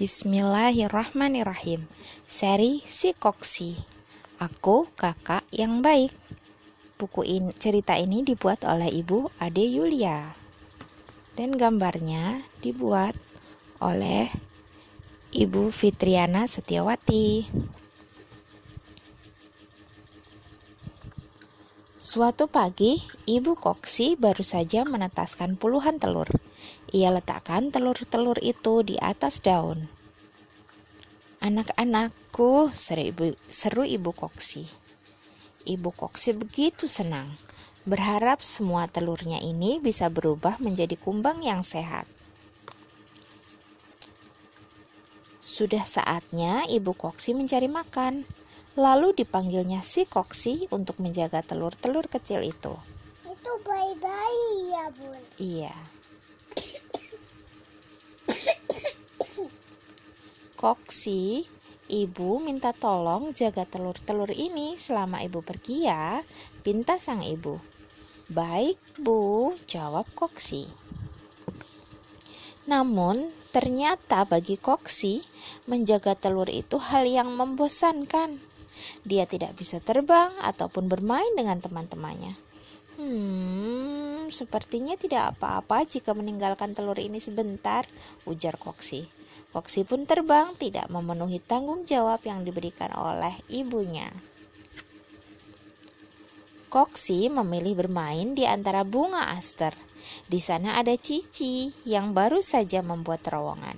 Bismillahirrahmanirrahim. Seri Si Koksi. Aku kakak yang baik. Buku ini, cerita ini dibuat oleh Ibu Ade Yulia. Dan gambarnya dibuat oleh Ibu Fitriana Setiawati. Suatu pagi, Ibu Koksi baru saja menetaskan puluhan telur. Ia letakkan telur-telur itu di atas daun. Anak-anakku, seru ibu, seru ibu Koksi. Ibu Koksi begitu senang, berharap semua telurnya ini bisa berubah menjadi kumbang yang sehat. Sudah saatnya ibu Koksi mencari makan. Lalu dipanggilnya si Koksi untuk menjaga telur-telur kecil itu. Itu bayi-bayi ya, Bun. Iya. Koksi, ibu minta tolong jaga telur-telur ini selama ibu pergi ya, pinta sang ibu. Baik, Bu, jawab Koksi. Namun, ternyata bagi Koksi, menjaga telur itu hal yang membosankan. Dia tidak bisa terbang ataupun bermain dengan teman-temannya. Hmm, sepertinya tidak apa-apa jika meninggalkan telur ini sebentar, ujar Koksi. Koksi pun terbang tidak memenuhi tanggung jawab yang diberikan oleh ibunya. Koksi memilih bermain di antara bunga aster. Di sana ada Cici yang baru saja membuat terowongan.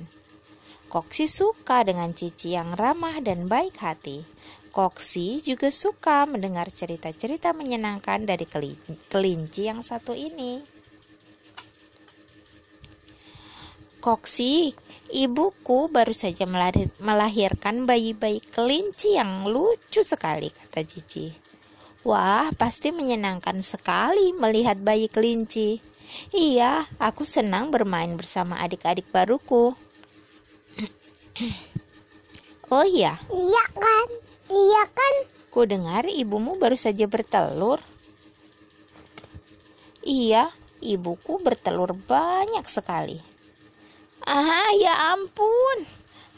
Koksi suka dengan Cici yang ramah dan baik hati. Koksi juga suka mendengar cerita-cerita menyenangkan dari kelinci yang satu ini. Koksi, ibuku baru saja melahirkan bayi-bayi kelinci yang lucu sekali, kata Cici. Wah, pasti menyenangkan sekali melihat bayi kelinci. Iya, aku senang bermain bersama adik-adik baruku. oh iya. Iya kan? Iya kan? Ku dengar ibumu baru saja bertelur. Iya, ibuku bertelur banyak sekali. Ah, ya ampun.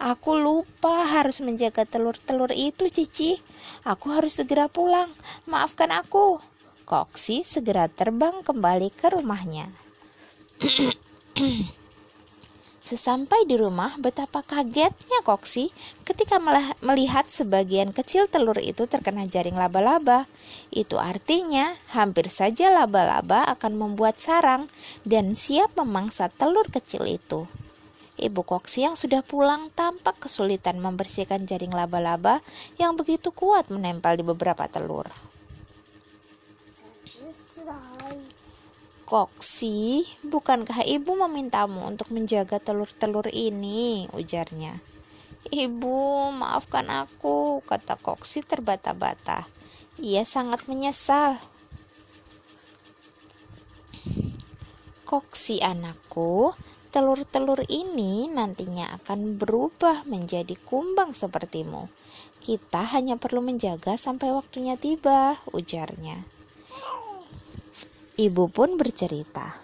Aku lupa harus menjaga telur-telur itu, Cici. Aku harus segera pulang. Maafkan aku. Koksi segera terbang kembali ke rumahnya. Sesampai di rumah, betapa kagetnya Koksi ketika melihat sebagian kecil telur itu terkena jaring laba-laba. Itu artinya hampir saja laba-laba akan membuat sarang dan siap memangsa telur kecil itu. Ibu Koksi yang sudah pulang tampak kesulitan membersihkan jaring laba-laba yang begitu kuat menempel di beberapa telur. Koksi, bukankah ibu memintamu untuk menjaga telur-telur ini? ujarnya. Ibu, maafkan aku, kata Koksi terbata-bata. Ia sangat menyesal. Koksi anakku, telur-telur ini nantinya akan berubah menjadi kumbang sepertimu. Kita hanya perlu menjaga sampai waktunya tiba, ujarnya. Ibu pun bercerita.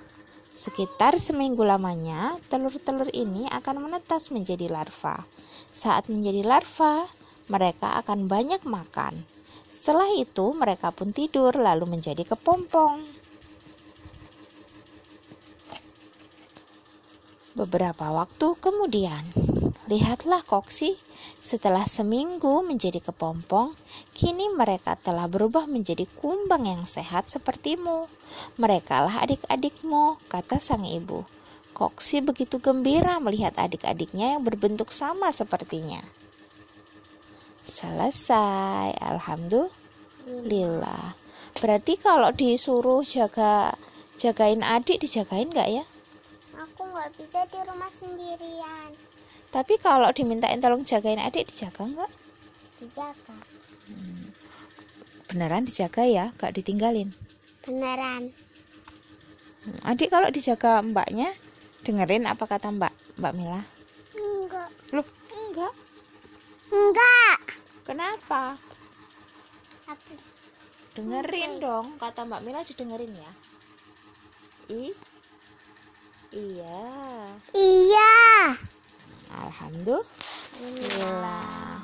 Sekitar seminggu lamanya, telur-telur ini akan menetas menjadi larva. Saat menjadi larva, mereka akan banyak makan. Setelah itu, mereka pun tidur lalu menjadi kepompong. Beberapa waktu kemudian, lihatlah Koksi setelah seminggu menjadi kepompong, kini mereka telah berubah menjadi kumbang yang sehat sepertimu. Mereka lah adik-adikmu, kata sang ibu. Koksi begitu gembira melihat adik-adiknya yang berbentuk sama sepertinya. Selesai, alhamdulillah. Berarti kalau disuruh jaga jagain adik dijagain nggak ya? Nggak bisa di rumah sendirian. Tapi kalau dimintain tolong jagain adik dijaga nggak? Dijaga. Hmm. Beneran dijaga ya, gak ditinggalin? Beneran. Hmm, adik kalau dijaga mbaknya, dengerin apa kata mbak, mbak Mila? Enggak. Loh, enggak. Enggak. Kenapa? Tapi dengerin enggak. dong, kata mbak Mila didengerin ya. I Iya. Iya. Alhamdulillah.